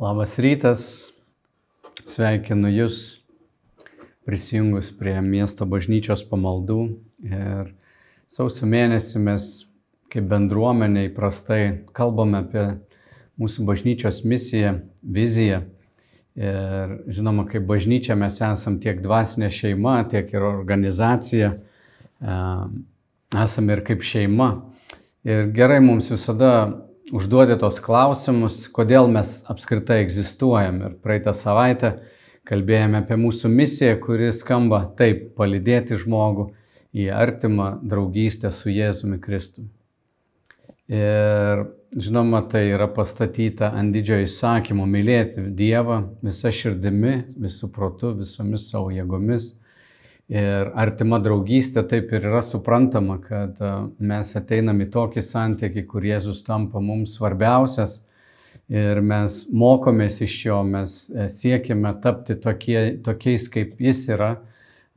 Labas rytas, sveikinu Jūs prisijungus prie miesto bažnyčios pamaldų ir sausio mėnesį mes kaip bendruomenė įprastai kalbame apie mūsų bažnyčios misiją, viziją. Ir žinoma, kaip bažnyčia mes esam tiek dvasinė šeima, tiek ir organizacija, esame ir kaip šeima. Ir gerai mums visada užduoti tos klausimus, kodėl mes apskritai egzistuojam. Ir praeitą savaitę kalbėjome apie mūsų misiją, kuri skamba taip - palydėti žmogų į artimą draugystę su Jėzumi Kristumi. Ir žinoma, tai yra pastatyta ant didžiojo įsakymo mylėti Dievą visą širdimi, visų protu, visomis savo jėgomis Ir artima draugystė taip ir yra suprantama, kad mes ateinam į tokį santykį, kur Jėzus tampa mums svarbiausias ir mes mokomės iš jo, mes e, siekime tapti tokie, tokiais, kaip jis yra,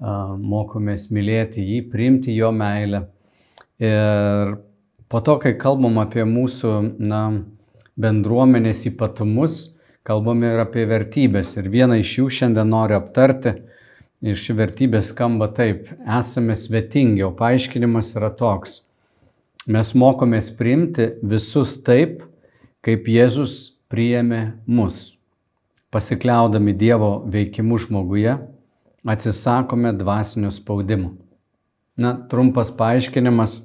mokomės mylėti jį, priimti jo meilę. Ir po to, kai kalbam apie mūsų na, bendruomenės ypatumus, kalbame ir apie vertybės. Ir vieną iš jų šiandien noriu aptarti Ir ši vertybė skamba taip, esame svetingi, o paaiškinimas yra toks. Mes mokomės priimti visus taip, kaip Jėzus priėmė mus. Pasikliaudami Dievo veikimu žmoguje, atsisakome dvasinio spaudimo. Na, trumpas paaiškinimas,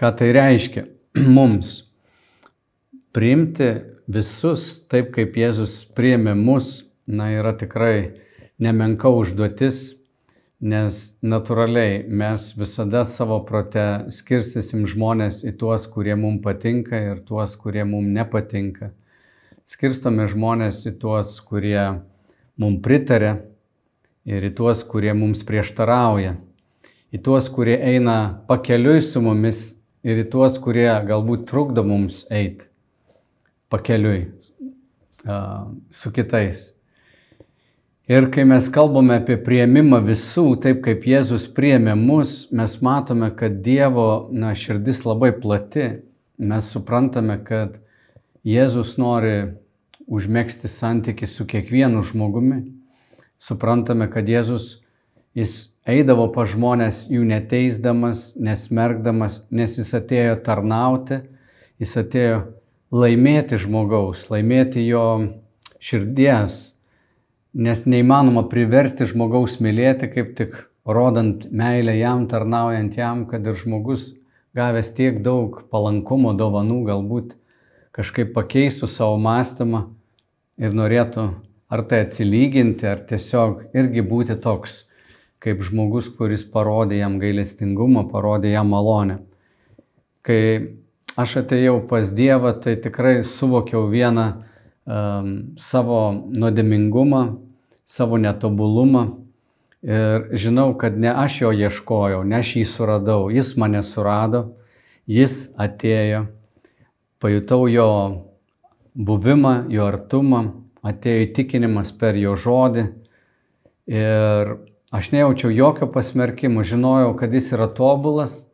ką tai reiškia mums. Priimti visus taip, kaip Jėzus priėmė mus, na, yra tikrai nemenka užduotis, nes natūraliai mes visada savo prote skirstysim žmonės į tuos, kurie mums patinka ir tuos, kurie mums nepatinka. Skirstome žmonės į tuos, kurie mums pritarė ir į tuos, kurie mums prieštarauja. Į tuos, kurie eina pakeliui su mumis ir į tuos, kurie galbūt trukdo mums eiti pakeliui su kitais. Ir kai mes kalbame apie prieimimą visų, taip kaip Jėzus priėmė mus, mes matome, kad Dievo na, širdis labai plati. Mes suprantame, kad Jėzus nori užmėgsti santyki su kiekvienu žmogumi. Suprantame, kad Jėzus, jis eidavo pa žmonės jų neteisdamas, nesmergdamas, nes jis atėjo tarnauti, jis atėjo laimėti žmogaus, laimėti jo širdies nes neįmanoma priversti žmogaus mylėti, kaip tik rodant meilę jam, tarnaujant jam, kad ir žmogus gavęs tiek daug palankumo, dovanų, galbūt kažkaip pakeistų savo mąstymą ir norėtų ar tai atsilyginti, ar tiesiog irgi būti toks, kaip žmogus, kuris parodė jam gailestingumą, parodė jam malonę. Kai aš atėjau pas Dievą, tai tikrai suvokiau vieną um, savo nuodėmingumą, savo netobulumą. Ir žinau, kad ne aš jo ieškojau, ne aš jį suradau, jis mane surado, jis atėjo, pajutau jo buvimą, jo artumą, atėjo įtikinimas per jo žodį. Ir aš nejaučiau jokio pasmerkimo, žinojau, kad jis yra tobulas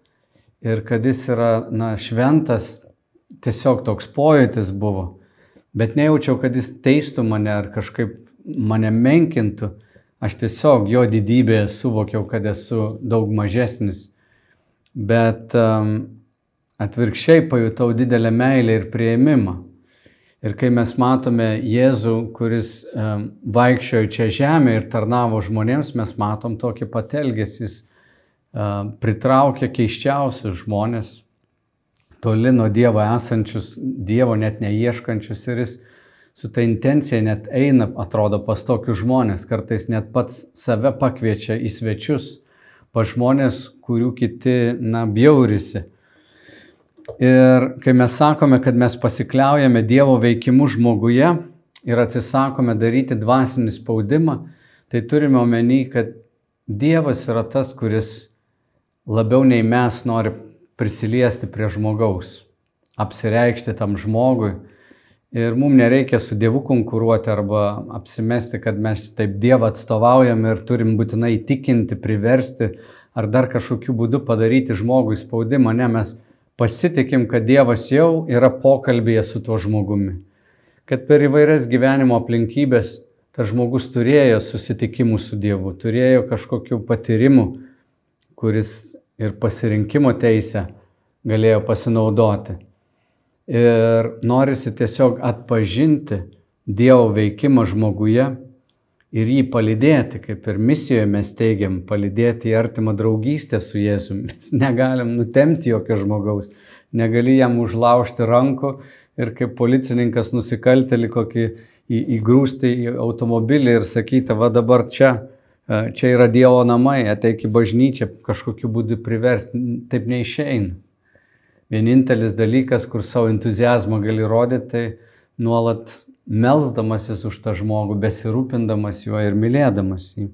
ir kad jis yra na, šventas, tiesiog toks pojūtis buvo, bet nejaučiau, kad jis teistų mane ar kažkaip mane menkintų, aš tiesiog jo didybėje suvokiau, kad esu daug mažesnis. Bet um, atvirkščiai pajutau didelę meilę ir prieimimą. Ir kai mes matome Jėzų, kuris um, vaikščiojo čia žemė ir tarnavo žmonėms, mes matom tokį patelgesį. Jis um, pritraukia keiščiausius žmonės, toli nuo Dievo esančius, Dievo net neieškančius ir jis su ta intencija net eina, atrodo, pas tokius žmonės, kartais net pats save pakviečia į svečius, pa žmonės, kurių kiti, na, bjaurisi. Ir kai mes sakome, kad mes pasikliaujame Dievo veikimu žmoguje ir atsisakome daryti dvasinį spaudimą, tai turime omeny, kad Dievas yra tas, kuris labiau nei mes nori prisiliesti prie žmogaus, apsireikšti tam žmogui Ir mums nereikia su Dievu konkuruoti arba apsimesti, kad mes taip Dievą atstovaujam ir turim būtinai įtikinti, priversti ar dar kažkokiu būdu padaryti žmogui spaudimą. Ne, mes pasitikim, kad Dievas jau yra pokalbėje su tuo žmogumi. kad per įvairias gyvenimo aplinkybės tas žmogus turėjo susitikimų su Dievu, turėjo kažkokių patyrimų, kuris ir pasirinkimo teisę galėjo pasinaudoti. Ir norisi tiesiog atpažinti Dievo veikimą žmoguje ir jį palydėti, kaip ir misijoje mes teigiam, palydėti į artimą draugystę su Jėzumi. Mes negalim nutemti jokio žmogaus, negali jam užlaužti rankų ir kaip policininkas nusikaltelį kokį į, įgrūsti į automobilį ir sakyti, va dabar čia, e, čia yra Dievo namai, ateik į bažnyčią, kažkokiu būdu priversti, taip neišeina. Vienintelis dalykas, kur savo entuzijazmą gali rodyti, tai nuolat melzdamasis už tą žmogų, besirūpindamas juo ir mylėdamas jį.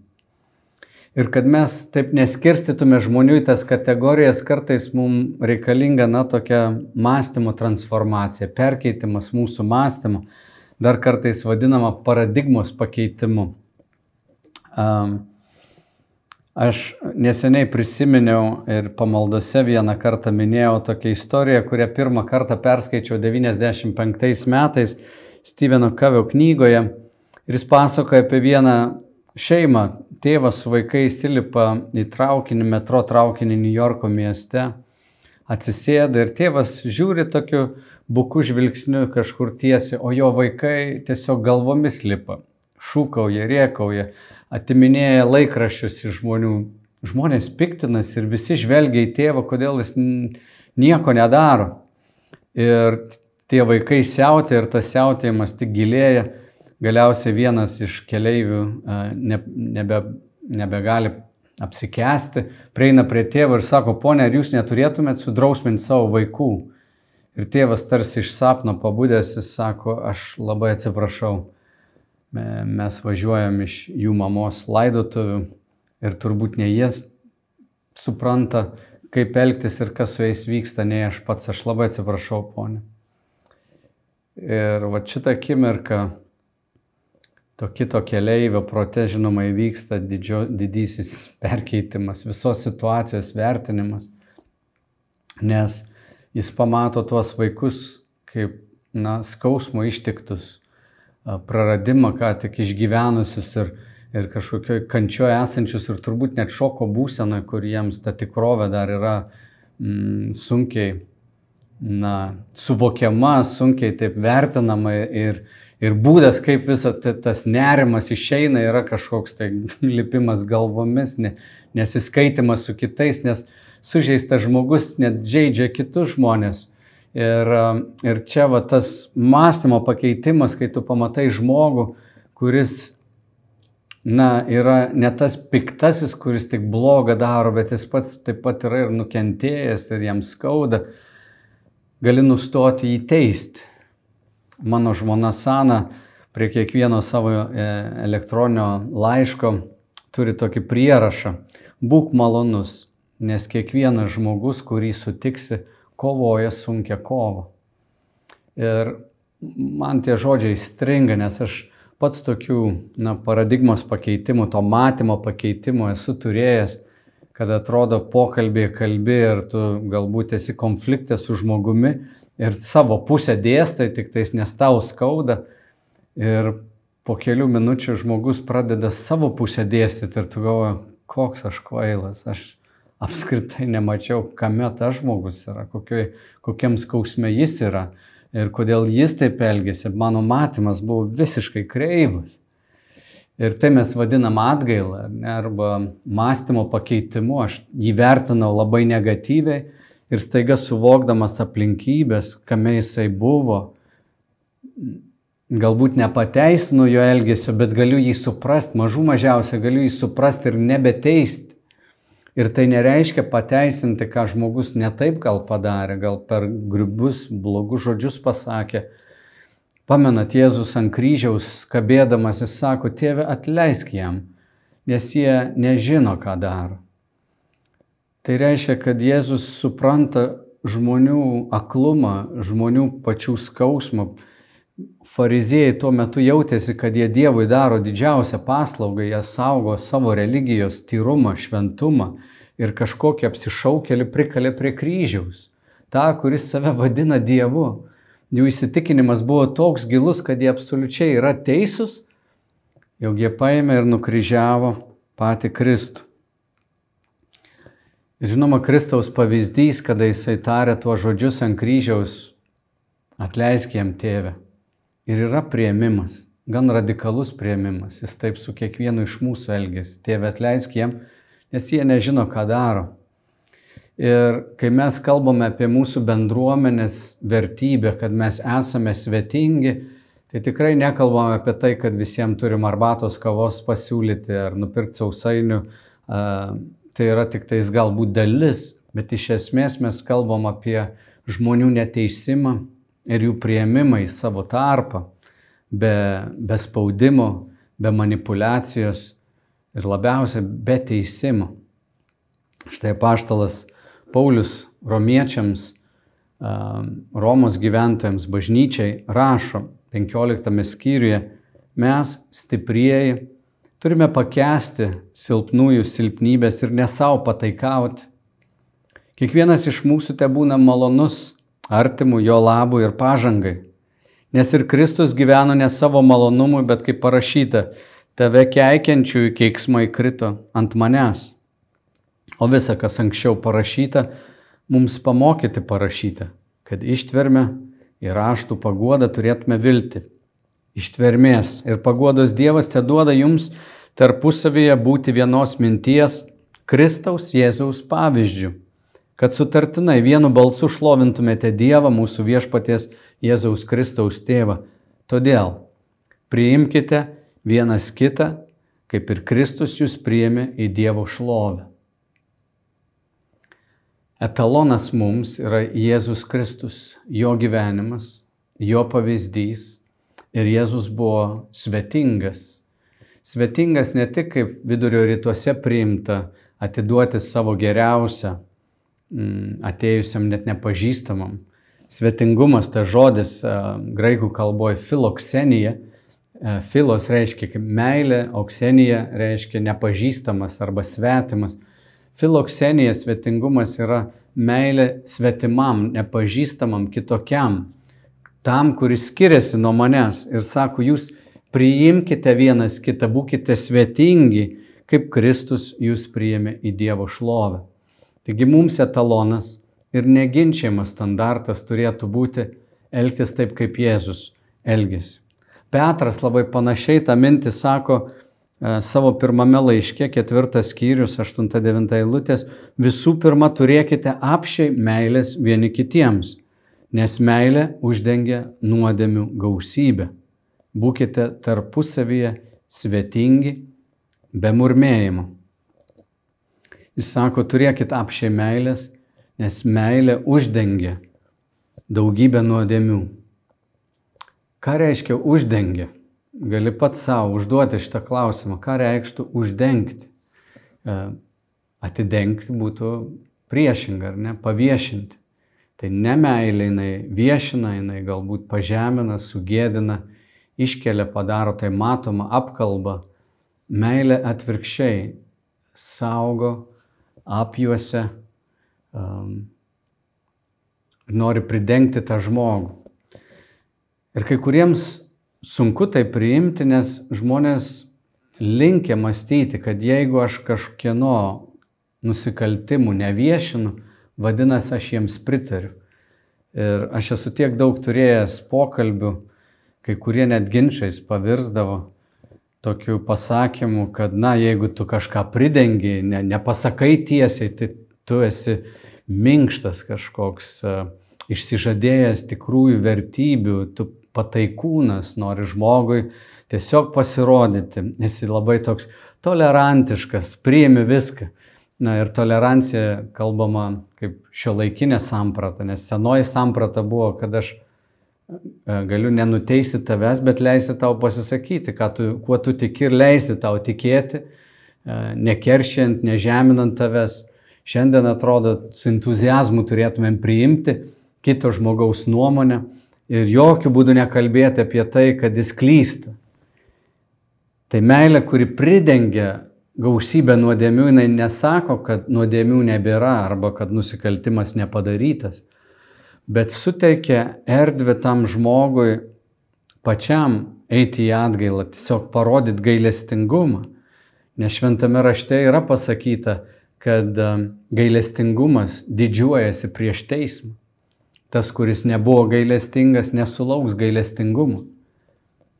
Ir kad mes taip neskirstytume žmonių į tas kategorijas, kartais mums reikalinga, na, tokia mąstymo transformacija, perkeitimas mūsų mąstymo, dar kartais vadinama paradigmos pakeitimu. Um, Aš neseniai prisiminiau ir pamaldose vieną kartą minėjau tokią istoriją, kurią pirmą kartą perskaičiau 95 metais Steveno Kavio knygoje. Ir jis pasakoja apie vieną šeimą. Tėvas su vaikais įlipa į traukinį, metro traukinį New Yorko mieste, atsisėda ir tėvas žiūri tokiu buku žvilgsniu kažkur tiesi, o jo vaikai tiesiog galvomis lipa, šūkauja, riekauja, atiminėja laikraščius iš žmonių. Žmonės piktinas ir visi žvelgia į tėvą, kodėl jis nieko nedaro. Ir tie vaikai siautė ir tas siautėjimas tik gilėja. Galiausiai vienas iš keleivių ne, nebe, nebegali apsikesti, prieina prie tėvo ir sako, ponė, ar jūs neturėtumėt sudrausminti savo vaikų? Ir tėvas tarsi iš sapno pabudęs, jis sako, aš labai atsiprašau, mes važiuojam iš jų mamos laidotuvių ir turbūt ne jie supranta, kaip elgtis ir kas su jais vyksta, nei aš pats, aš labai atsiprašau, ponė. Ir va šitą akimirką to kito keleivio prote, žinoma, įvyksta didžio, didysis perkeitimas, visos situacijos vertinimas, nes jis pamato tuos vaikus kaip, na, skausmo ištiktus, praradimą ką tik išgyvenusius ir, ir kažkokioj kančioje esančius ir turbūt net šoko būsenoje, kur jiems ta tikrovė dar yra mm, sunkiai na, suvokiama, sunkiai taip vertinama ir, ir būdas, kaip visas tas nerimas išeina, yra kažkoks tai lipimas galvomis, ne, nesiskaitimas su kitais, nes sužeistas žmogus net žaidžia kitus žmonės. Ir, ir čia va tas mąstymo pakeitimas, kai tu pamatai žmogų, kuris, na, yra ne tas piktasis, kuris tik blogą daro, bet jis pats taip pat yra ir nukentėjęs ir jam skauda gali nustoti jį teisti. Mano žmona Sana prie kiekvieno savo e, elektroninio laiško turi tokį prierašą. Būk malonus, nes kiekvienas žmogus, kurį sutiksi, kovoja sunkia kova. Ir man tie žodžiai stringa, nes aš pats tokių na, paradigmos pakeitimų, to matymo pakeitimų esu turėjęs kad atrodo pokalbėje kalbi ir tu galbūt esi konflikte su žmogumi ir savo pusę dėstai, tik tais nes tau skauda. Ir po kelių minučių žmogus pradeda savo pusę dėstyti ir tu galvoji, koks aš kvailas, aš apskritai nemačiau, kame tas žmogus yra, kokioj, kokiam skausme jis yra ir kodėl jis taip elgėsi. Mano matymas buvo visiškai kreivas. Ir tai mes vadinam atgailą ne, arba mąstymo pakeitimu. Aš jį vertinau labai negatyviai ir staiga suvokdamas aplinkybės, kame jisai buvo, galbūt nepateisinu jo elgesio, bet galiu jį suprasti, mažų mažiausia galiu jį suprasti ir nebeteisti. Ir tai nereiškia pateisinti, ką žmogus netaip gal padarė, gal per grubius, blogus žodžius pasakė, Pamenat, Jėzus ant kryžiaus kabėdamas, jis sako, tėve, atleisk jam, nes jie nežino, ką daro. Tai reiškia, kad Jėzus supranta žmonių aklumą, žmonių pačių skausmą. Fariziejai tuo metu jautėsi, kad jie Dievui daro didžiausią paslaugą, jie saugo savo religijos tyrumą, šventumą ir kažkokį apsišaukelį prikalė prie kryžiaus. Ta, kuris save vadina Dievu. jų įsitikinimas buvo toks gilus, kad jie absoliučiai yra teisūs, jog jie paėmė ir nukryžiavo patį Kristų. Ir žinoma, Kristaus pavyzdys, kada jisai tarė tuos žodžius ant kryžiaus, atleisk jam tėvę. Ir yra prieimimas, gan radikalus prieimimas. Jis taip su kiekvienu iš mūsų elgesi. Tėvė atleisk jam, nes jie nežino, ką daro. Ir kai mes kalbame apie mūsų bendruomenės vertybę, kad mes esame svetingi, tai tikrai nekalbame apie tai, kad visiems turim arbatos kavos pasiūlyti ar nupirkti sausainių tai yra tik tais galbūt dalis, bet iš esmės mes kalbam apie žmonių neteisimą ir jų prieimimą į savo tarpą, be, be spaudimo, be manipulacijos ir labiausia be teisimo. Štai paštalas Paulius romiečiams, Romos gyventojams, bažnyčiai rašo 15 skyriuje, mes stiprieji Turime pakęsti silpnųjų silpnybės ir ne savo pataikauti. Kiekvienas iš mūsų te būna malonus, artimų jo labui ir pažangai. Nes ir Kristus gyveno ne savo malonumui, bet kaip parašyta, tave keikiančiųjų keiksmai krito ant manęs. O visa, kas anksčiau parašyta, mums pamokyti parašyta, kad ištverme ir raštų paguodą turėtume vilti ištvermės. Ir paguodos Dievas te duoda jums tarpusavyje būti vienos minties Kristaus Jėzaus pavyzdžių, kad sutartinai vienu balsu šlovintumėte Dievą mūsų viešpaties Jėzaus Kristaus tėvą. Todėl priimkite vienas kitą, kaip ir Kristus jūs priėmė į Dievo šlovę. Etalonas mums yra Jėzus Kristus, jo gyvenimas, jo pavyzdys, ir Jėzus buvo svetingas. Svetingas ne tik kaip vidurio rytuose priimta atiduoti savo geriausią atėjusiam net nepažįstamam. Svetingumas, ta žodis graikų kalboje filoksenija. Filos reiškia kaip meilė, oksenija reiškia nepažįstamas arba svetimas. Filoksenija svetingumas yra meilė svetimam, nepažįstamam, kitokiam tam, kuris skiriasi nuo manęs ir sako, jūs priimkite vienas kitą, būkite svetingi, kaip Kristus jūs priėmė į Dievo šlovę. Taigi mums etalonas ir neginčiamas standartas turėtų būti elgtis taip, kaip Jėzus elgėsi. Petras labai panašiai tą mintį sako e, savo pirmame laiške, ketvirtas skyrius, 8-9 eilutės, visų pirma turėkite apšiai meilės vieni kitiems nes meilė uždengia nuodėmių gausybę. Būkite tarpusavyje svetingi, be murmėjimo. Jis sako, turėkit apšiai meilės, nes meilė uždengia daugybę nuodėmių. Ką reiškia uždengia? Gali pats savo užduoti šitą klausimą, ką reikštų uždengti. E, atidengti būtų priešinga, ar ne, paviešinti. Tai nemeilė jinai viešina, jinai galbūt pažemina, sugėdina, iškelia, padaro tai matoma, apkalba. Meilė atvirkščiai saugo, apjuose, um, nori pridengti tą žmogų. Ir kai kuriems sunku tai priimti, nes žmonės linkia mąstyti, kad jeigu aš kažkieno nusikaltimų neviešinu, vadinasi, aš jiems pritariu. Ir aš esu tiek daug turėjęs pokalbių, kai kurie net ginčiais pavirsdavo tokiu pasakymu, kad, na, jeigu tu kažką pridengi, ne, nepasakai tiesiai, tai tu esi minkštas kažkoks, uh, išsižadėjęs tikrųjų vertybių, tu pataikūnas, nori žmogui tiesiog pasirodyti, esi labai toks tolerantiškas, priimi viską. Na ir tolerancija kalbama kaip šio laikinė samprata, nes senoji samprata buvo, kad aš e, galiu nenuteisti tavęs, bet leisti tau pasisakyti, tu, kuo tu tiki ir leisti tau tikėti, e, nekeršiant, nežeminant tavęs. Šiandien atrodo, su entuzijazmu turėtumėm priimti kito žmogaus nuomonę ir jokių būdų nekalbėti apie tai, kad jis klysta. Tai meilė, kuri pridengia gausybę nuodėmių, jinai nesako, kad nuodėmių nebėra arba kad nusikaltimas nepadarytas. Bet suteikia erdvę tam žmogui pačiam eiti į atgailą, tiesiog parodyti gailestingumą. Nes šventame rašte yra pasakyta, kad um, gailestingumas didžiuojasi prieš teismą. Tas, kuris nebuvo gailestingas, nesulauks gailestingumo.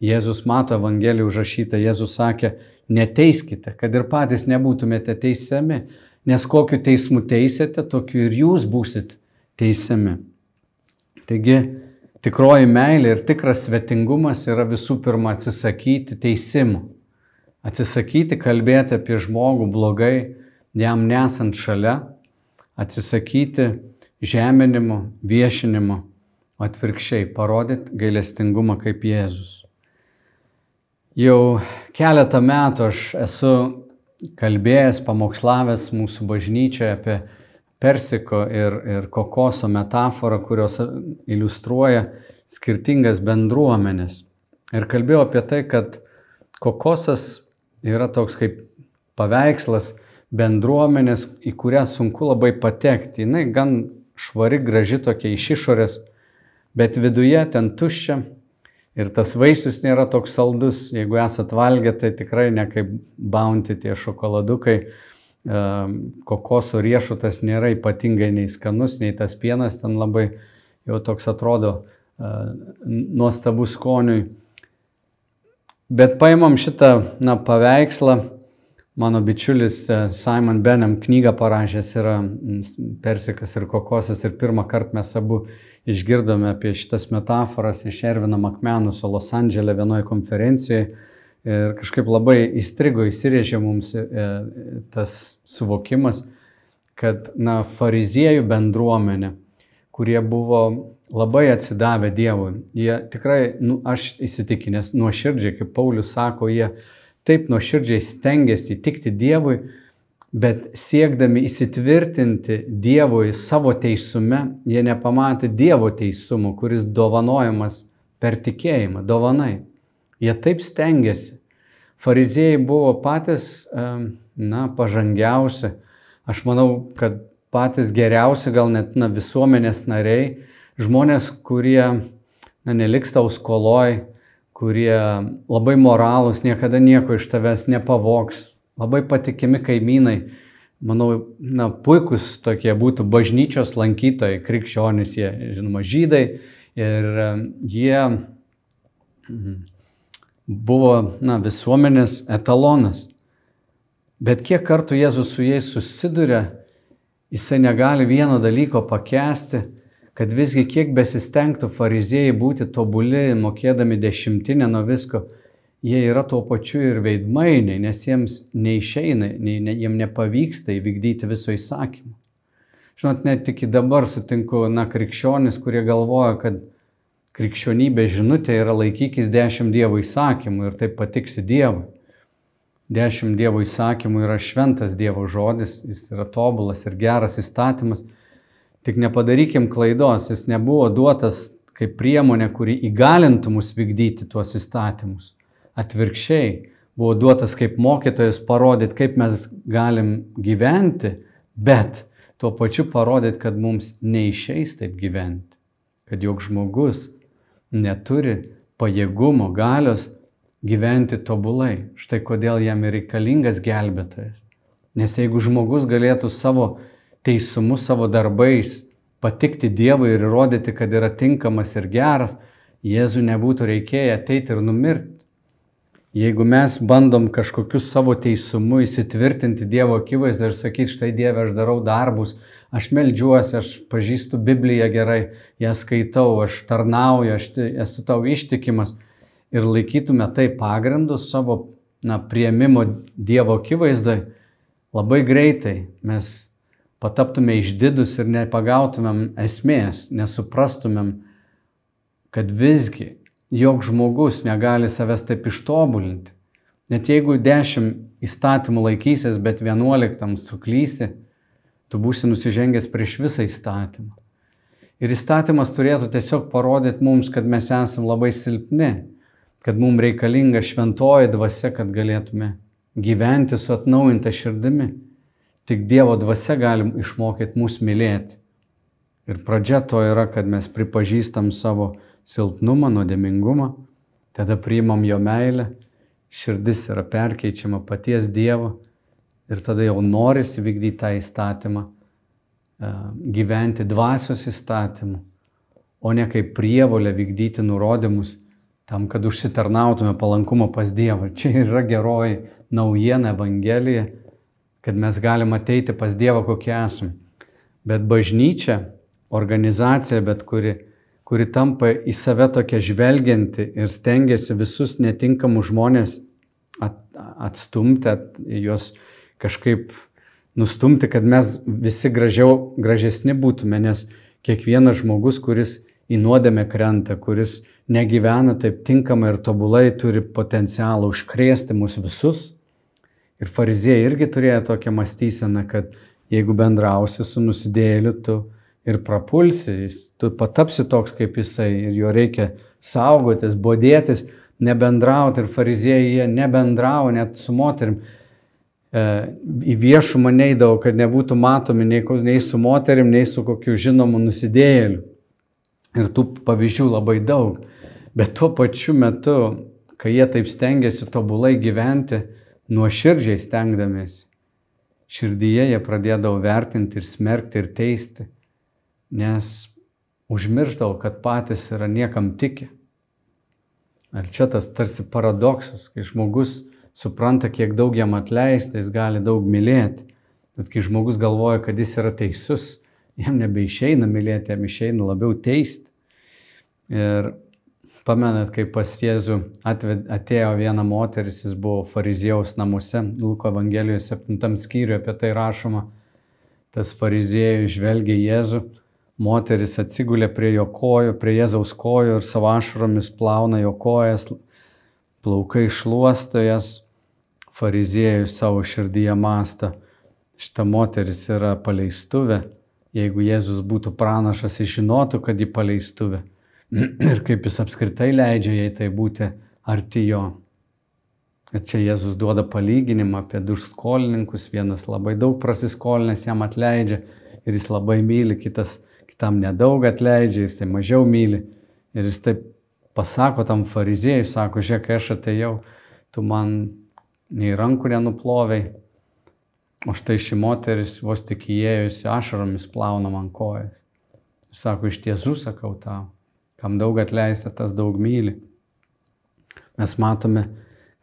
Jėzus mato Evangeliją užrašytą, Jėzus sakė, neteiskite, kad ir patys nebūtumėte teisiami, nes kokiu teismu teisėte, tokiu ir jūs būsit teisiami. Taigi, tikroji meilė ir tikras svetingumas yra visų pirma atsisakyti teisimu. Atsisakyti kalbėti apie žmogų blogai, jam nesant šalia, atsisakyti žeminimo, viešinimo, atvirkščiai parodyti gailestingumą kaip Jėzus. Jau keletą metų aš esu kalbėjęs, pamokslavęs mūsų bažnyčioje apie persiko ir, ir kokoso metaforą, kurios iliustruoja skirtingas bendruomenės. Ir kalbėjau apie tai, kad kokosas yra toks kaip paveikslas bendruomenės, į kurią sunku labai patekti. Jis gan švari, graži tokia iš išorės, bet viduje ten tuščia ir tas vaisius nėra toks saldus. Jeigu esat valgę, tai tikrai ne kaip bounty tie šokoladukai. Kokoso riešutas nėra ypatingai nei skanus, nei tas pienas ten labai jau toks atrodo ehm, nuostabus skoniui. Bet paimam šitą na, paveikslą, mano bičiulis e, Simon Benham knygą parašęs yra Persikas ir Kokosas ir pirmą kartą mes abu išgirdome apie šitas metaforas iš Ervino Makmenuso Los Andželė vienoje konferencijoje ir kažkaip labai įstrigo, įsirėžė mums e, tas suvokimas, kad na, fariziejų bendruomenė, kurie buvo labai atsidavę Dievui. Jie tikrai, nu, aš įsitikinęs, nuoširdžiai, kaip Paulius sako, jie taip nuoširdžiai stengiasi įtikti Dievui, bet siekdami įsitvirtinti Dievui savo teisume, jie nepamatė Dievo teisumo, kuris dovanojamas per tikėjimą, dovanai. Jie taip stengiasi. Fariziejai buvo patys, na, pažangiausi. Aš manau, kad patys geriausi, gal net na, visuomenės nariai, žmonės, kurie na, neliks tau skoloj, kurie labai moralūs, niekada nieko iš tavęs nepavoks, labai patikimi kaimynai. Manau, na, puikus tokie būtų bažnyčios lankytojai, krikščionys, jie, žinoma, žydai ir jie mhm, buvo, na, visuomenės etalonas. Bet kiek kartų Jėzus su jais susiduria, jisai negali vieno dalyko pakęsti, kad visgi kiek besistengtų fariziejai būti tobuli, mokėdami dešimtinę nuo visko, jie yra tuo pačiu ir veidmainiai, nes jiems neišeina, ne, ne, jiems nepavyksta įvykdyti viso įsakymų. Žinot, net iki dabar sutinku, na, krikščionis, kurie galvoja, kad krikščionybė žinutė yra laikykis dešimt Dievo įsakymų ir taip patiksi Dievui. Dešimt Dievo įsakymų yra šventas Dievo žodis, jis yra tobulas ir geras įstatymas Tik nepadarykim klaidos, jis nebuvo duotas kaip priemonė, kuri įgalintų mus vykdyti tuos įstatymus. Atvirkščiai, buvo duotas kaip mokytojas parodyti, kaip mes galim gyventi, bet tuo pačiu parodyti, kad mums neišeis taip gyventi. Kad jog žmogus neturi pajėgumo, galios gyventi tobulai. Štai kodėl jam yra reikalingas gelbėtojas. Nes jeigu žmogus galėtų savo teisumu savo darbais patikti Dievui ir įrodyti, kad yra tinkamas ir geras, Jėzų nebūtų reikėję ateiti ir numirti. Jeigu mes bandom kažkokiu savo teisumu įsitvirtinti Dievo akivaizdą ir sakyti, štai Dieve, aš darau darbus, aš melžiuosi, aš pažįstu Bibliją gerai, ją skaitau, aš tarnauju, aš esu tau ištikimas. Ir laikytume tai pagrindu savo na, prieimimo Dievo akivaizdai, labai greitai mes pataptume išdidus ir nepagautumėm esmės, nesuprastumėm, kad visgi jog žmogus negali savęs taip ištobulinti. Net jeigu dešimt įstatymų laikysis, bet vienuoliktam suklysi, tu būsi nusižengęs prieš visą įstatymą. Ir įstatymas turėtų tiesiog parodyti mums, kad mes esame labai silpni, kad mums reikalinga šventoji dvasia, kad galėtume gyventi su atnaujinta širdimi. Tik Dievo dvasia galim išmokyti mus mylėti. Ir pradžia to yra, kad mes pripažįstam savo silpnumą, nuodėmingumą, tada priimam jo meilę, širdis yra perkeičiama paties Dievo ir tada jau norisi vykdyti tą įstatymą, e, gyventi dvasios įstatymu, o ne kaip prievolę vykdyti nurodymus tam, kad užsitarnautume palankumą pas Dievą. Čia yra geroji naujiena Evangelija, kad mes galim ateiti pas Dievą, kokie esame. Bet bažnyčia, organizacija, bet kuri, kuri tampa į save tokia žvelgianti ir stengiasi visus netinkamus žmonės at, atstumti, at, juos kažkaip nustumti, kad mes visi gražiau, gražesni būtume, nes kiekvienas žmogus, kuris į nuodėmę krenta, kuris negyvena taip tinkamai ir tobulai, turi potencialą užkrėsti mus visus. Ir fariziejai irgi turėjo tokią mąstyseną, kad jeigu bendrausi su nusidėliu, tu ir prapulsi, jis, tu patapsi toks kaip jisai ir jo reikia saugotis, bodėtis, nebendrauti. Ir fariziejai jie nebendravo net su moterim. E, į viešumą neįdavo, kad nebūtų matomi nei, nei su moterim, nei su kokiu žinomu nusidėliu. Ir tų pavyzdžių labai daug. Bet tuo pačiu metu, kai jie taip stengiasi tobulai gyventi, nuoširdžiai stengdamėsi, širdyje jie pradėdavo vertinti ir smerkti ir teisti, nes užmirždavo, kad patys yra niekam tiki. Ar čia tas tarsi paradoksas, kai žmogus supranta, kiek daug jam atleista, jis gali daug mylėti. Bet kai žmogus galvoja, kad jis yra teisus, jam nebeišeina mylėti, jam išeina labiau teisti. Ir pamenat, kai pas Jėzų atved, atėjo viena moteris, jis buvo fariziejaus namuose, Luko Evangelijos 7 skyriuje apie tai rašoma, tas fariziejus žvelgia Jėzų, moteris atsigulė prie jo kojų, prie Jėzaus kojų ir savo ašromis plauna jo kojas, plaukai šluostojas, fariziejus savo širdyje mastą, šita moteris yra paleistuvė Jeigu Jėzus būtų pranašas, jis žinotų, kad jį paleistuvė. Ir kaip jis apskritai leidžia jai tai būti arti jo. Ir čia Jėzus duoda palyginimą apie du skolininkus. Vienas labai daug prasiskolinęs jam atleidžia ir jis labai myli, kitas kitam nedaug atleidžia, jis tai mažiau myli. Ir jis taip pasako tam fariziejui, sako, žiūrėk, aš atėjau, tu man nei rankų nenuploviai, O štai ši moteris vos tik įėjusi ašaromis plauna man kojas. Ir sako, iš tiesų sakau tau, kam daug atleista, tas daug myli. Mes matome,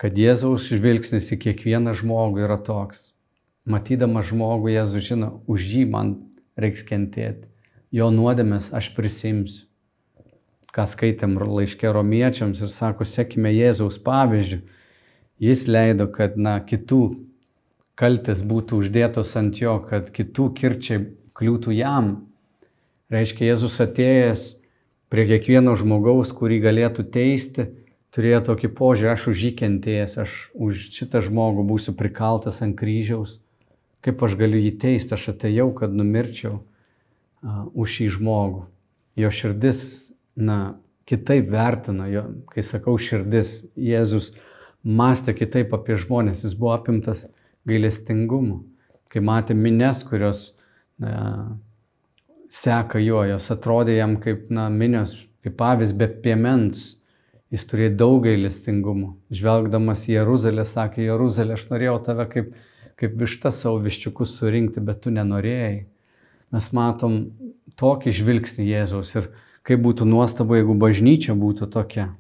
kad Jėzaus žvilgsnis į kiekvieną žmogų yra toks. Matydamas žmogų, Jėzus žino, už jį man reiks kentėti. Jo nuodėmės aš prisimsiu. Ką skaitėm laiškė romiečiams ir sako, sekime Jėzaus pavyzdžių. Jis leido, kad na, kitų kaltės būtų uždėtos ant jo, kad kitų kirčiai kliūtų jam. Reiškia, Jėzus atėjęs prie kiekvieno žmogaus, kurį galėtų teisti, turėjo tokį požiūrį, aš už jį kentėjęs, aš už šitą žmogų būsiu prikaltas ant kryžiaus. Kaip aš galiu jį teisti, aš atėjau, kad numirčiau už šį žmogų. Jo širdis, na, kitaip vertina, jo, kai sakau širdis, Jėzus mąstė kitaip apie žmonės, jis buvo apimtas gailestingumu. Kai matė mines, kurios na, seka jo, jos atrodė jam kaip na, minios, kaip avis be piemens. Jis turėjo daug gailestingumo. Žvelgdamas į Jeruzalę, sakė, Jeruzalė, aš norėjau tave kaip, kaip višta savo viščiukus surinkti, bet tu nenorėjai. Mes matom tokį žvilgsnį Jėzaus ir kaip būtų nuostabu, jeigu bažnyčia būtų tokia.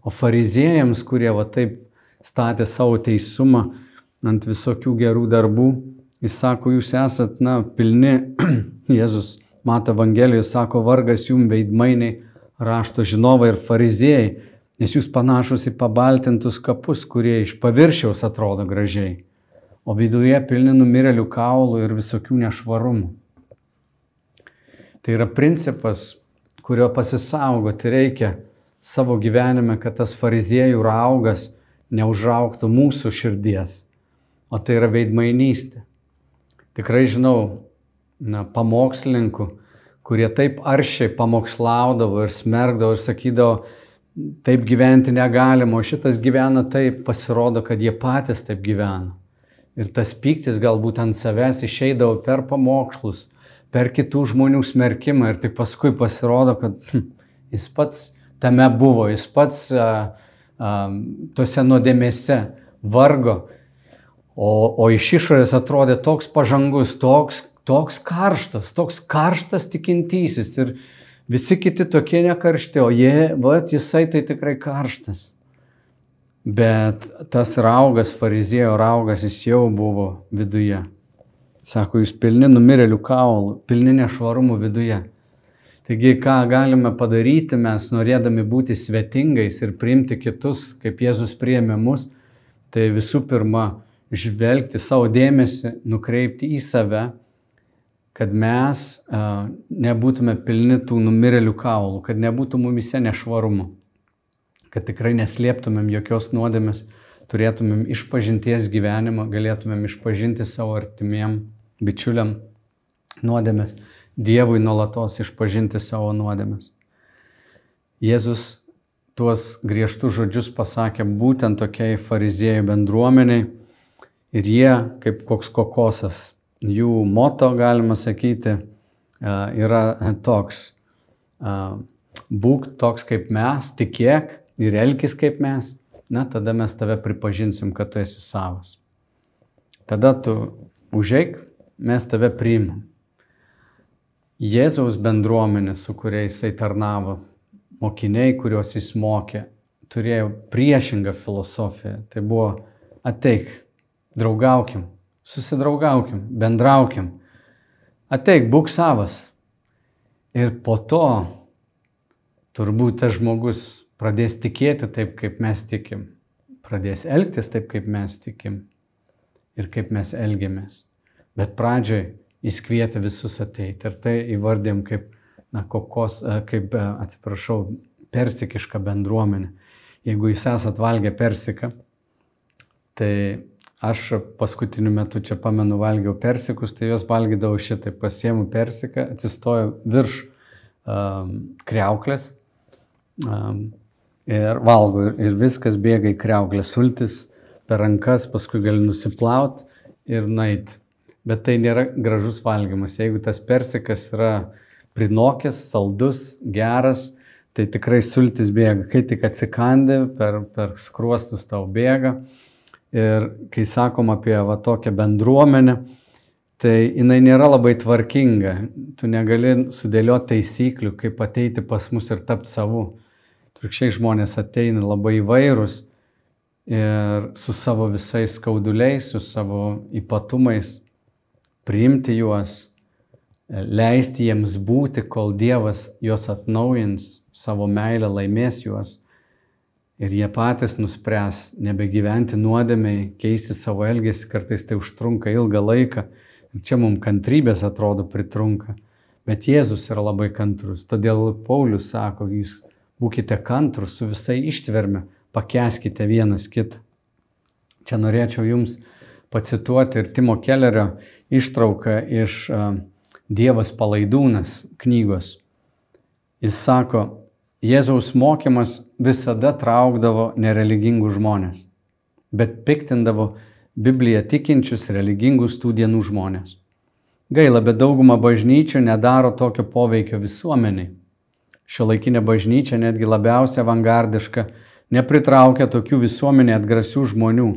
O fariziejams, kurie va taip statė savo teisumą, ant visokių gerų darbų. Jis sako, jūs esat, na, pilni, Jėzus mato Evangelijoje, sako, vargas jum veidmainiai, rašto žinovai ir fariziejai, nes jūs panašus į pabaltintus kapus, kurie iš paviršiaus atrodo gražiai, o viduje pilni numirėlių kaulų ir visokių nešvarumų. Tai yra principas, kurio pasisaugoti reikia savo gyvenime, kad tas fariziejų raugas neužauktų mūsų širdies o tai yra veidmainystė. Tikrai žinau na, pamokslininkų, kurie taip aršiai pamokslaudavo ir smergdavo ir sakydavo, taip gyventi negalima, o šitas gyvena taip, pasirodo, kad jie patys taip gyvena. Ir tas pyktis galbūt ant savęs išeidavo per pamokslus, per kitų žmonių smerkimą ir tik paskui pasirodo, kad hm, jis pats tame buvo, jis pats a, a, tose nuodėmėse vargo, o, o iš išorės atrodė toks pažangus, toks, toks karštas, toks karštas tikintysis ir visi kiti tokie nekaršti, o jie, va, jisai tai tikrai karštas. Bet tas raugas, farizėjo raugas, jis jau buvo viduje. Sako, jūs pilni numirėlių kaulų, pilni nešvarumų viduje. Taigi, ką galime padaryti mes, norėdami būti svetingais ir priimti kitus, kaip Jėzus priėmė mus, tai visų pirma, žvelgti savo dėmesį, nukreipti į save, kad mes uh, nebūtume pilni tų numirėlių kaulų, kad nebūtų mumise nešvarumų, kad tikrai neslėptumėm jokios nuodėmės, turėtumėm išpažinties gyvenimą, galėtumėm išpažinti savo artimiem bičiuliam nuodėmės Dievui nuolatos išpažinti savo nuodėmes. Jėzus tuos griežtus žodžius pasakė būtent tokiai fariziejų bendruomeniai ir jie, kaip koks kokosas, jų moto, galima sakyti, yra toks. Būk toks kaip mes, tikėk ir elkis kaip mes, na tada mes tave pripažinsim, kad tu esi savas. Tada tu užeik, mes tave priimam. Jėzaus bendruomenė, su kuria jisai tarnavo, mokiniai, kuriuos jis mokė, turėjo priešingą filosofiją. Tai buvo ateik, draugaukim, susidraugaukim, bendraukim, ateik, būk savas. Ir po to turbūt tas žmogus pradės tikėti taip, kaip mes tikim, pradės elgtis taip, kaip mes tikim ir kaip mes elgiamės. Bet pradžioj jis kvietė visus ateiti. Ir tai įvardėm kaip, na, kokos, e, kaip, e, atsiprašau, persikišką bendruomenę. Jeigu jūs esat valgę persiką, tai aš paskutiniu metu čia pamenu valgiau persikus, tai juos valgydavau šitai, pasiemu persiką, atsistoju virš um, kreuklės um, ir valgo ir, ir viskas bėga į kreuklę, sultis per rankas, paskui gali nusiplauti ir nait bet tai nėra gražus valgymas. Jeigu tas persikas yra prinokęs, saldus, geras, tai tikrai sultis bėga. Kai tik atsikandi, per, per skruostus tau bėga. Ir kai sakom apie va, tokią bendruomenę, tai jinai nėra labai tvarkinga. Tu negali sudėlioti taisyklių, kaip ateiti pas mus ir tapti savu. Turkščiai žmonės ateina labai įvairūs ir su savo visais skauduliais, su savo ypatumais priimti juos, leisti jiems būti, kol Dievas juos atnaujins, savo meilę laimės juos. Ir jie patys nuspręs nebegyventi nuodėmiai, keisti savo elgesį, kartais tai užtrunka ilgą laiką. Ir čia mums kantrybės atrodo pritrunka. Bet Jėzus yra labai kantrus. Todėl Paulius sako, jūs būkite kantrus su visai ištverme, pakeskite vienas kitą. Čia norėčiau jums pacituoti ir Timo Kellerio ištrauką iš Dievas palaidūnas knygos. Jis sako, Jėzaus mokymas visada traukdavo nereligingus žmonės, bet piktindavo Bibliją tikinčius religingus tų dienų žmonės. Gaila, bet dauguma bažnyčių nedaro tokio poveikio visuomeniai. Šio laikinė bažnyčia netgi labiausiai avangardiška nepritraukia tokių visuomenė atgrasių žmonių,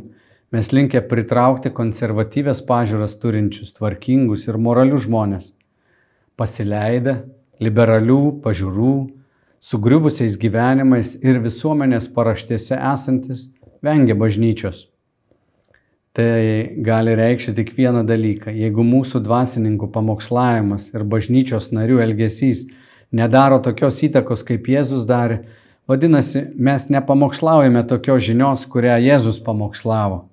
Mes linkę pritraukti konservatyvės pažiūras turinčius, tvarkingus ir moralius žmonės. Pasileidę, liberalių pažiūrų, sugriuvusiais gyvenimais ir visuomenės paraštėse esantis vengia bažnyčios. Tai gali reikšti tik vieną dalyką. Jeigu mūsų dvasininkų pamokslavimas ir bažnyčios narių elgesys nedaro tokios įtakos, kaip Jėzus darė, vadinasi, mes nepamokslaujame tokios žinios, kurią Jėzus pamokslavo.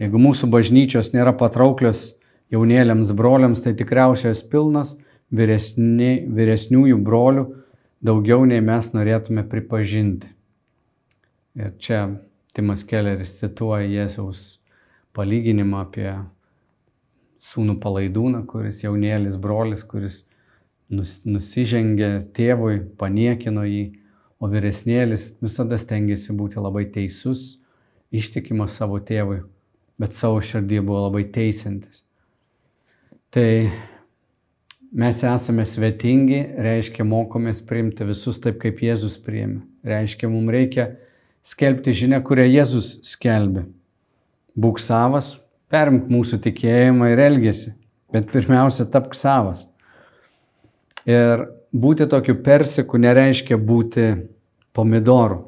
Jeigu mūsų bažnyčios nėra patrauklios jaunėliams broliams, tai tikriausiai jos pilnas vyresni, vyresniųjų brolių daugiau nei mes norėtume pripažinti. Ir čia Timas Kelleris cituoja Jėzaus palyginimą apie sūnų palaidūną, kuris jaunėlis brolis, kuris nus, nusižengė tėvui, paniekino jį, o vyresnėlis visada stengiasi būti labai teisus, ištikimas savo tėvui bet savo širdį buvo labai teisintis. Tai mes esame svetingi, reiškia mokomės priimti visus taip, kaip Jėzus priėmė. Reiškia, mums reikia skelbti žinę, kurią Jėzus skelbė. Būk savas, perimk mūsų tikėjimą ir elgesį, bet pirmiausia, tapk savas. Ir būti tokiu persiku nereiškia būti pomidoru.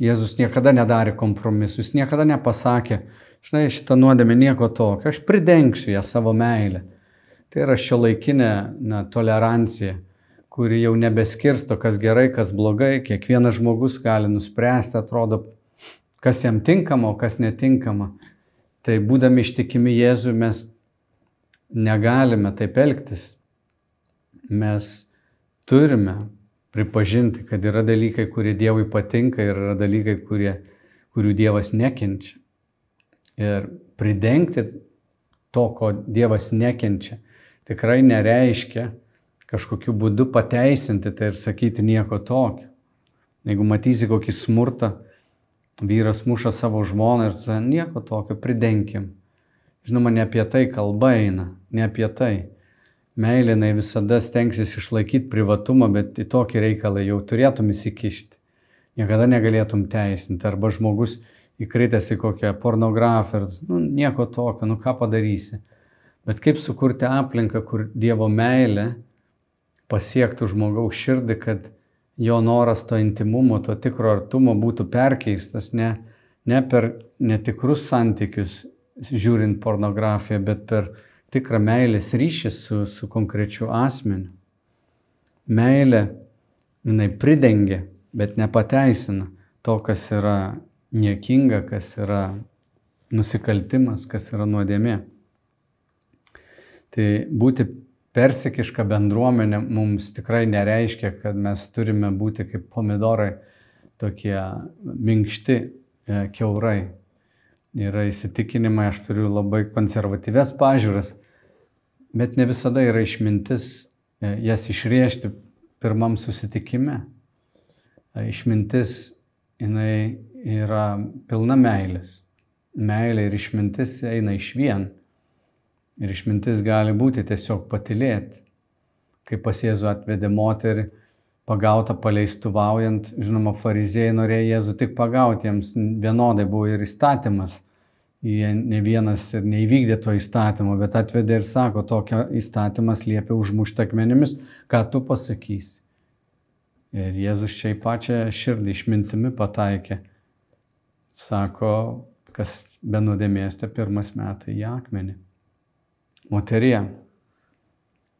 Jėzus niekada nedarė kompromisų, jis niekada nepasakė, žinai, šitą nuodėmę nieko tokio, aš pridengsiu ją savo meilę. Tai yra šio laikinė na, tolerancija, kuri jau nebeskirsto, kas gerai, kas blogai, kiekvienas žmogus gali nuspręsti, atrodo, kas jam tinkama, o kas netinkama. Tai būdami ištikimi Jėzui mes negalime taip elgtis. Mes turime pripažinti, kad yra dalykai, kurie Dievui patinka ir yra dalykai, kurie, kurių Dievas nekenčia. Ir pridengti to, ko Dievas nekenčia, tikrai nereiškia kažkokiu būdu pateisinti tai ir sakyti nieko tokio. Jeigu matysi kokį smurtą, vyras muša savo žmoną ir tai nieko tokio, pridengim. Žinoma, ne apie tai kalba eina, ne apie tai. Meilė jinai visada stengsis išlaikyti privatumą, bet į tokį reikalą jau turėtum įsikišti. Niekada negalėtum teisinti. Arba žmogus įkritęs į kokią pornografiją ir nu, nieko tokio, nu ką padarysi. Bet kaip sukurti aplinką, kur Dievo meilė pasiektų žmogaus širdį, kad jo noras to intimumo, to tikro artumo būtų perkeistas ne, ne per netikrus santykius, žiūrint pornografiją, bet per tikrą meilės ryšį su, su konkrečiu asmeniu. Meilė, jinai pridengia, bet nepateisina to, kas yra niekinga, kas yra nusikaltimas, kas yra nuodėmė. Tai būti persikiška bendruomenė mums tikrai nereiškia, kad mes turime būti kaip pomidorai, tokie minkšti e, keurai. Yra įsitikinimai, aš turiu labai konservatyves pažiūras, bet ne visada yra išmintis e, jas išrėžti pirmam susitikime. E, išmintis jinai yra pilna meilės. Meilė ir išmintis eina iš vien. Ir išmintis gali būti tiesiog patilėti. Kai pas Jėzų atvedė moterį, pagautą paleistuvaujant, žinoma, fariziejai norėjo Jėzų tik pagauti, jiems vienodai buvo ir įstatymas. Jie ne vienas ir neįvykdė to įstatymo, bet atvedė ir sako, tokia įstatymas liepia užmušti akmenimis, ką tu pasakysi. Ir Jėzus čia į pačią širdį išmintimi pataikė. Sako, kas be nuodėmėste pirmas metai į akmenį. Moterie,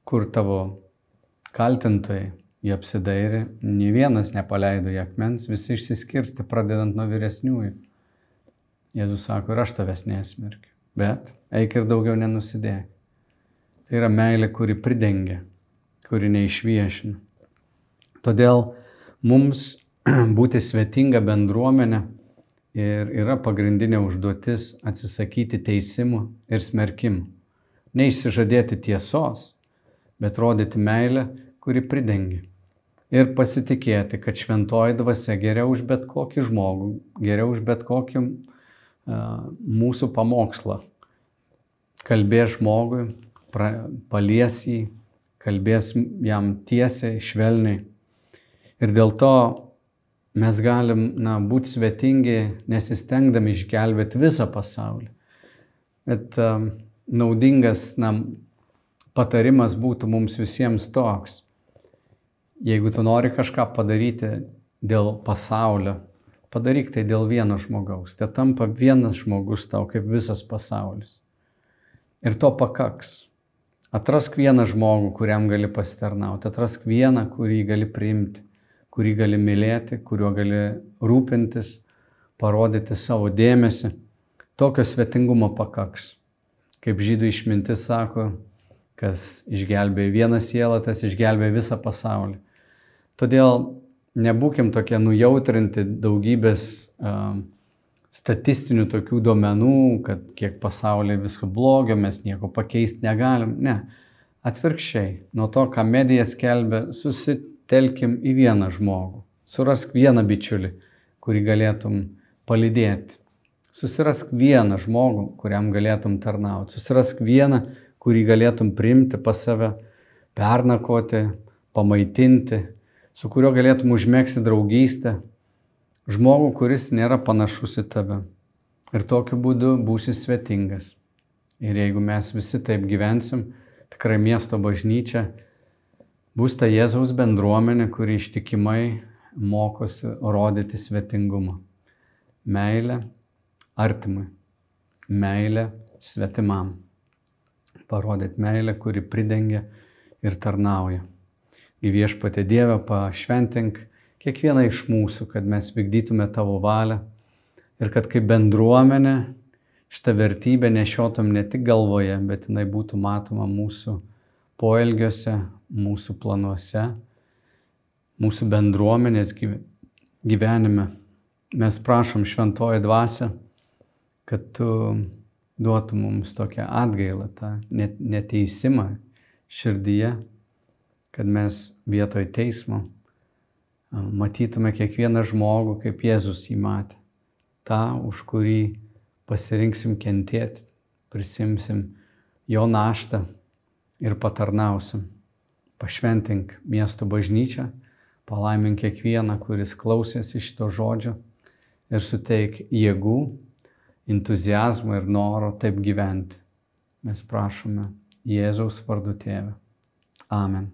kur tavo kaltintojai, jie apsidairė, nei vienas nepaleido į akmens, visi išsiskirsti, pradedant nuo vyresniųjų. Jėzus sako, ir aš tavęs nesmerkiu, bet eik ir daugiau nenusidėk. Tai yra meilė, kuri pridengia, kuri neišviešina. Todėl mums būti svetinga bendruomenė ir yra pagrindinė užduotis atsisakyti teisimų ir smerkimų neišsižadėti tiesos, bet rodyti meilę, kuri pridengia. Ir pasitikėti, kad šventoji dvasia geriau už bet kokį žmogų, geriau už bet kokį mūsų pamokslą. Kalbės žmogui, pra, palies jį, kalbės jam tiesiai, švelniai. Ir dėl to mes galim na, būti svetingi, nesistengdami išgelbėti visą pasaulį. Bet um, naudingas na, patarimas būtų mums visiems toks. Jeigu tu nori kažką padaryti dėl pasaulio, padaryk tai dėl vieno žmogaus. Tai tampa vienas žmogus tau kaip visas pasaulis. Ir to pakaks. Atrask vieną žmogų, kuriam gali pasitarnauti. Atrask vieną, kurį gali priimti, kurį gali mylėti, kuriuo gali rūpintis, parodyti savo dėmesį. Tokio svetingumo pakaks kaip žydų išmintis sako, kas išgelbėjo vieną sielą, tas išgelbėjo visą pasaulį. Todėl nebūkim tokie nujautrinti daugybės uh, statistinių tokių duomenų, kad kiek pasaulyje visko blogio, mes nieko pakeisti negalim. Ne. Atvirkščiai, nuo to, ką medija skelbia, susitelkim į vieną žmogų. Surask vieną bičiulį, kurį galėtum palydėti. Susirask vieną žmogų, kuriam galėtum tarnauti. Susirask vieną, kurį galėtum priimti pas save pernakoti, pamaitinti, su kuriuo galėtum užmėgsti draugystę, žmogų, kuris nėra panašus į tave. Ir tokiu būdu būsi svetingas. Ir jeigu mes visi taip gyvensim, tikrai miesto bažnyčia bus ta Jėzaus bendruomenė, kuri ištikimai mokosi rodyti svetingumą. Meilę artimui, meilę svetimam. Parodyti meilę, kuri pridengia ir tarnauja. Į viešpatę Dievę pašventink kiekvieną iš mūsų, kad mes vykdytume tavo valią ir kad kaip bendruomenė šitą vertybę nešiotum ne tik galvoje, bet jinai būtų matoma mūsų poelgiuose, mūsų planuose, mūsų bendruomenės gyvenime. Mes prašom šventoji dvasia, kad tu duotum mums tokią atgailą, tą neteisimą širdyje kad mes vietoj teismo matytume kiekvieną žmogų, kaip Jėzus jį matė. Ta, už kurį pasirinksim kentėti, prisimsim jo naštą ir patarnausim. Pašventink miesto bažnyčią, palaimink kiekvieną, kuris klausėsi šito žodžio ir suteik jėgų, entuzijazmo ir noro taip gyventi. Mes prašome Jėzaus vardu tėvę. Amen.